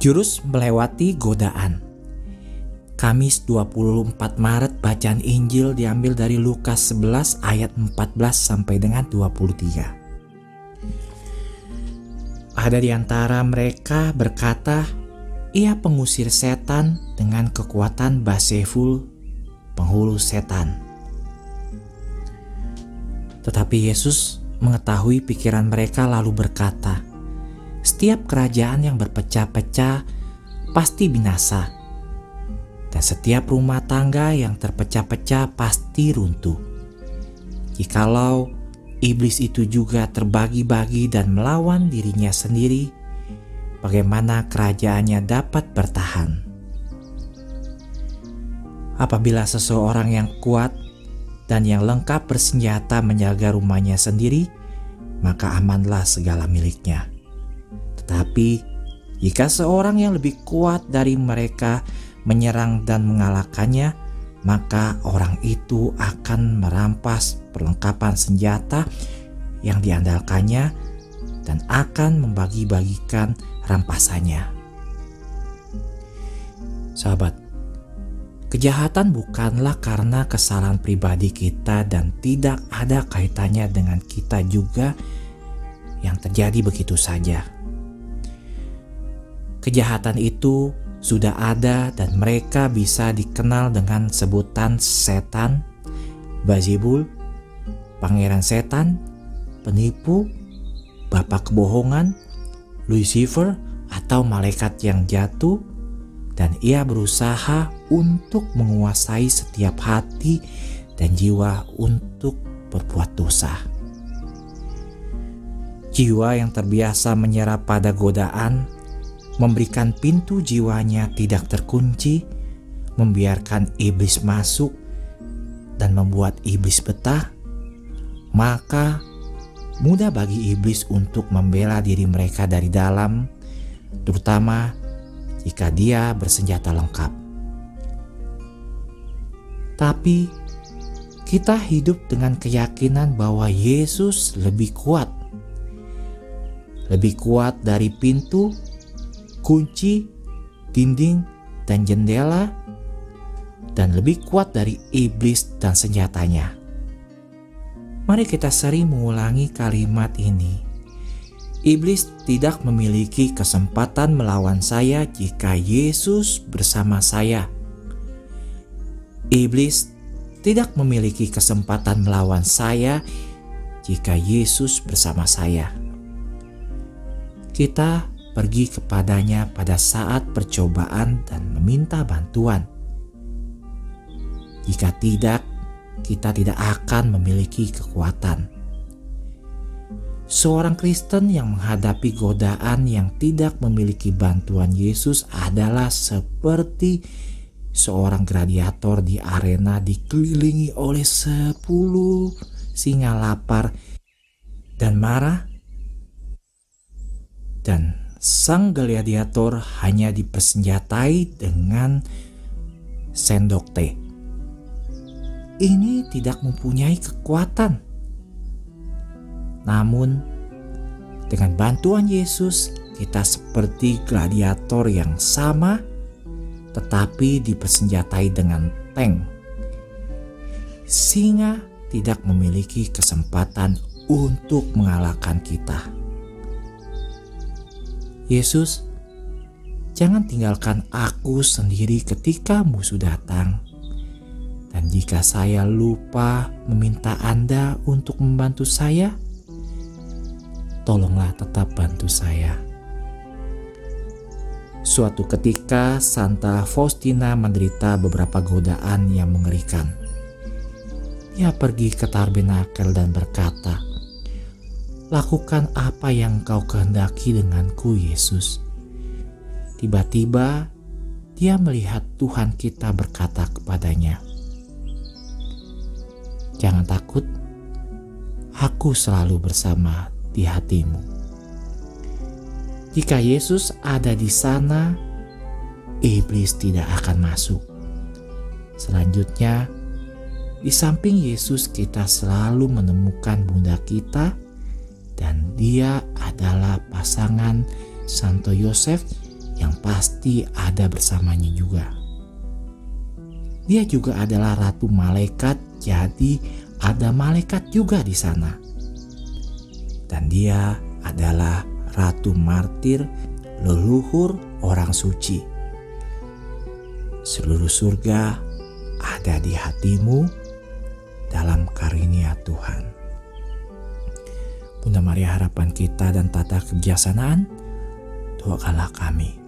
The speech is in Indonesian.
Jurus melewati godaan. Kamis 24 Maret bacaan Injil diambil dari Lukas 11 ayat 14 sampai dengan 23. Ada di antara mereka berkata, ia pengusir setan dengan kekuatan Baseful, penghulu setan. Tetapi Yesus mengetahui pikiran mereka lalu berkata, setiap kerajaan yang berpecah-pecah pasti binasa dan setiap rumah tangga yang terpecah-pecah pasti runtuh. Jikalau iblis itu juga terbagi-bagi dan melawan dirinya sendiri, bagaimana kerajaannya dapat bertahan? Apabila seseorang yang kuat dan yang lengkap bersenjata menjaga rumahnya sendiri, maka amanlah segala miliknya. Tetapi jika seorang yang lebih kuat dari mereka menyerang dan mengalahkannya, maka orang itu akan merampas perlengkapan senjata yang diandalkannya dan akan membagi-bagikan rampasannya. Sahabat, kejahatan bukanlah karena kesalahan pribadi kita dan tidak ada kaitannya dengan kita juga yang terjadi begitu saja. Kejahatan itu sudah ada dan mereka bisa dikenal dengan sebutan setan, Bazibul, pangeran setan, penipu, bapak kebohongan, Lucifer atau malaikat yang jatuh dan ia berusaha untuk menguasai setiap hati dan jiwa untuk berbuat dosa. Jiwa yang terbiasa menyerap pada godaan memberikan pintu jiwanya tidak terkunci, membiarkan iblis masuk, dan membuat iblis betah, maka mudah bagi iblis untuk membela diri mereka dari dalam, terutama jika dia bersenjata lengkap. Tapi kita hidup dengan keyakinan bahwa Yesus lebih kuat, lebih kuat dari pintu kunci, dinding, dan jendela, dan lebih kuat dari iblis dan senjatanya. Mari kita sering mengulangi kalimat ini. Iblis tidak memiliki kesempatan melawan saya jika Yesus bersama saya. Iblis tidak memiliki kesempatan melawan saya jika Yesus bersama saya. Kita pergi kepadanya pada saat percobaan dan meminta bantuan. Jika tidak, kita tidak akan memiliki kekuatan. Seorang Kristen yang menghadapi godaan yang tidak memiliki bantuan Yesus adalah seperti seorang gladiator di arena dikelilingi oleh sepuluh singa lapar dan marah dan sang gladiator hanya dipersenjatai dengan sendok teh. Ini tidak mempunyai kekuatan. Namun, dengan bantuan Yesus, kita seperti gladiator yang sama, tetapi dipersenjatai dengan tank. Singa tidak memiliki kesempatan untuk mengalahkan kita. Yesus, jangan tinggalkan aku sendiri ketika musuh datang. Dan jika saya lupa meminta Anda untuk membantu saya, tolonglah tetap bantu saya. Suatu ketika, Santa Faustina menderita beberapa godaan yang mengerikan. Ia pergi ke Tarbenakel dan berkata, lakukan apa yang kau kehendaki denganku Yesus. Tiba-tiba dia melihat Tuhan kita berkata kepadanya, Jangan takut, aku selalu bersama di hatimu. Jika Yesus ada di sana, iblis tidak akan masuk. Selanjutnya, di samping Yesus kita selalu menemukan bunda kita dan dia adalah pasangan Santo Yosef yang pasti ada bersamanya juga. Dia juga adalah ratu malaikat, jadi ada malaikat juga di sana. Dan dia adalah ratu martir, leluhur orang suci. Seluruh surga ada di hatimu dalam Maria harapan kita dan tata kebijaksanaan, doakanlah kami